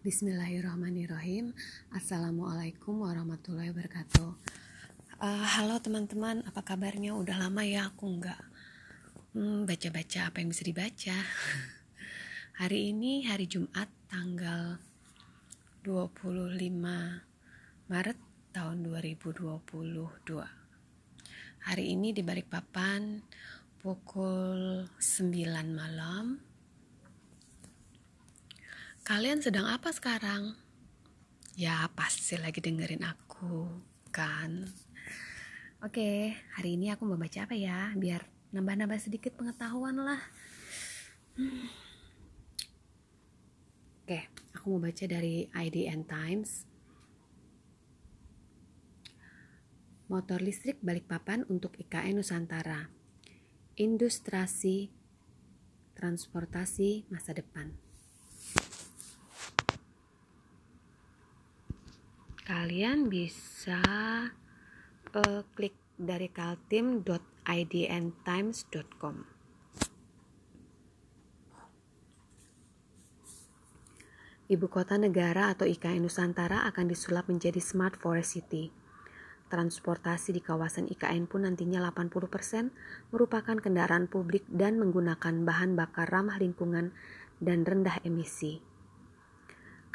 Bismillahirrahmanirrahim. Assalamualaikum warahmatullahi wabarakatuh. Uh, Halo teman-teman Apa kabarnya? Udah lama ya aku nggak hmm, Baca-baca apa yang bisa dibaca. Hari ini hari Jumat Tanggal 25 Maret tahun 2022 Hari ini di Balikpapan Pukul 9 malam Kalian sedang apa sekarang? Ya, pasti lagi dengerin aku, kan? Oke, hari ini aku mau baca apa ya? Biar nambah-nambah sedikit pengetahuan lah. Hmm. Oke, aku mau baca dari IDN Times. Motor listrik Balikpapan untuk IKN Nusantara. Industrasi transportasi masa depan. Kalian bisa uh, klik dari kaltim.idntimes.com Ibu kota negara atau IKN Nusantara akan disulap menjadi Smart Forest City. Transportasi di kawasan IKN pun nantinya 80% merupakan kendaraan publik dan menggunakan bahan bakar ramah lingkungan dan rendah emisi.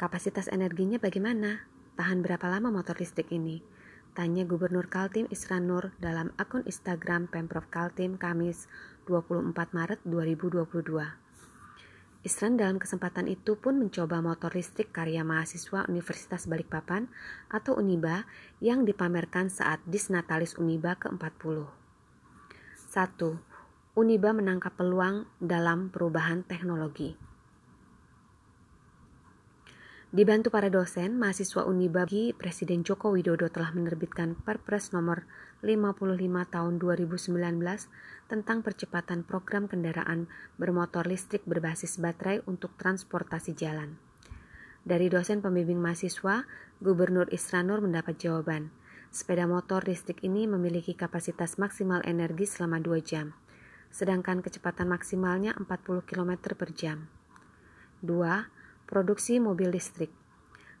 Kapasitas energinya bagaimana? Tahan berapa lama motor listrik ini? Tanya Gubernur Kaltim Isran Nur dalam akun Instagram Pemprov Kaltim Kamis 24 Maret 2022. Isran dalam kesempatan itu pun mencoba motor listrik karya mahasiswa Universitas Balikpapan atau UNIBA yang dipamerkan saat Disnatalis UNIBA ke-40. 1. UNIBA menangkap peluang dalam perubahan teknologi. Dibantu para dosen, mahasiswa Uniba Presiden Joko Widodo telah menerbitkan Perpres nomor 55 tahun 2019 tentang percepatan program kendaraan bermotor listrik berbasis baterai untuk transportasi jalan. Dari dosen pembimbing mahasiswa, Gubernur Isranur mendapat jawaban. Sepeda motor listrik ini memiliki kapasitas maksimal energi selama 2 jam, sedangkan kecepatan maksimalnya 40 km per jam. 2 Produksi mobil listrik.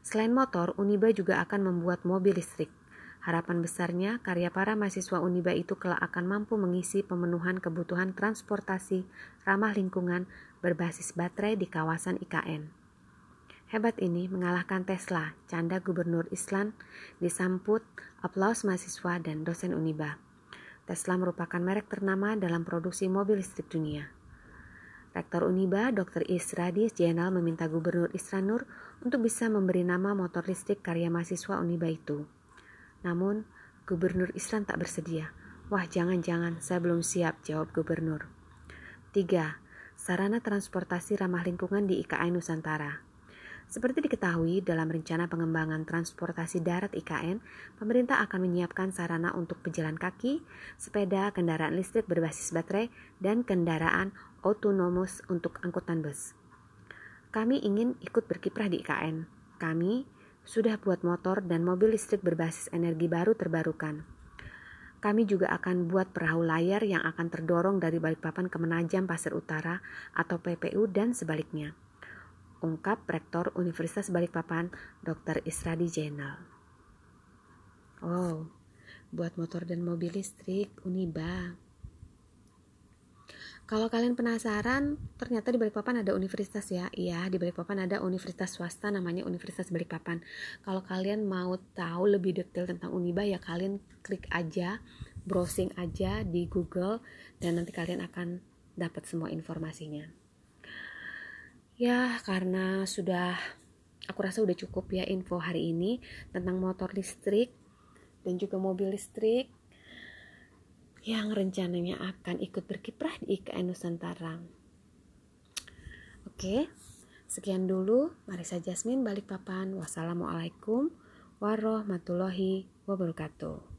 Selain motor, Uniba juga akan membuat mobil listrik. Harapan besarnya, karya para mahasiswa Uniba itu kelak akan mampu mengisi pemenuhan kebutuhan transportasi ramah lingkungan berbasis baterai di kawasan IKN. Hebat ini mengalahkan Tesla, canda Gubernur Islam disambut aplaus mahasiswa dan dosen Uniba. Tesla merupakan merek ternama dalam produksi mobil listrik dunia. Rektor Uniba, Dr. Isradis Jenal meminta Gubernur Isranur untuk bisa memberi nama motor listrik karya mahasiswa Uniba itu. Namun, Gubernur Isran tak bersedia. Wah, jangan-jangan, saya belum siap, jawab Gubernur. 3. Sarana transportasi ramah lingkungan di IKN Nusantara. Seperti diketahui, dalam rencana pengembangan transportasi darat IKN, pemerintah akan menyiapkan sarana untuk pejalan kaki, sepeda, kendaraan listrik berbasis baterai, dan kendaraan otonomus untuk angkutan bus. Kami ingin ikut berkiprah di IKN. Kami sudah buat motor dan mobil listrik berbasis energi baru terbarukan. Kami juga akan buat perahu layar yang akan terdorong dari Balikpapan ke Menajam Pasir Utara atau PPU dan sebaliknya. Ungkap Rektor Universitas Balikpapan Dr. Isradi Jenal. Oh, buat motor dan mobil listrik Uniba. Kalau kalian penasaran, ternyata di Balikpapan ada universitas ya. Iya, di Balikpapan ada universitas swasta namanya Universitas Balikpapan. Kalau kalian mau tahu lebih detail tentang Uniba ya kalian klik aja, browsing aja di Google dan nanti kalian akan dapat semua informasinya. Ya, karena sudah aku rasa udah cukup ya info hari ini tentang motor listrik dan juga mobil listrik yang rencananya akan ikut berkiprah di IKN Nusantara. Oke, sekian dulu. Marisa Jasmine Balikpapan. Wassalamualaikum warahmatullahi wabarakatuh.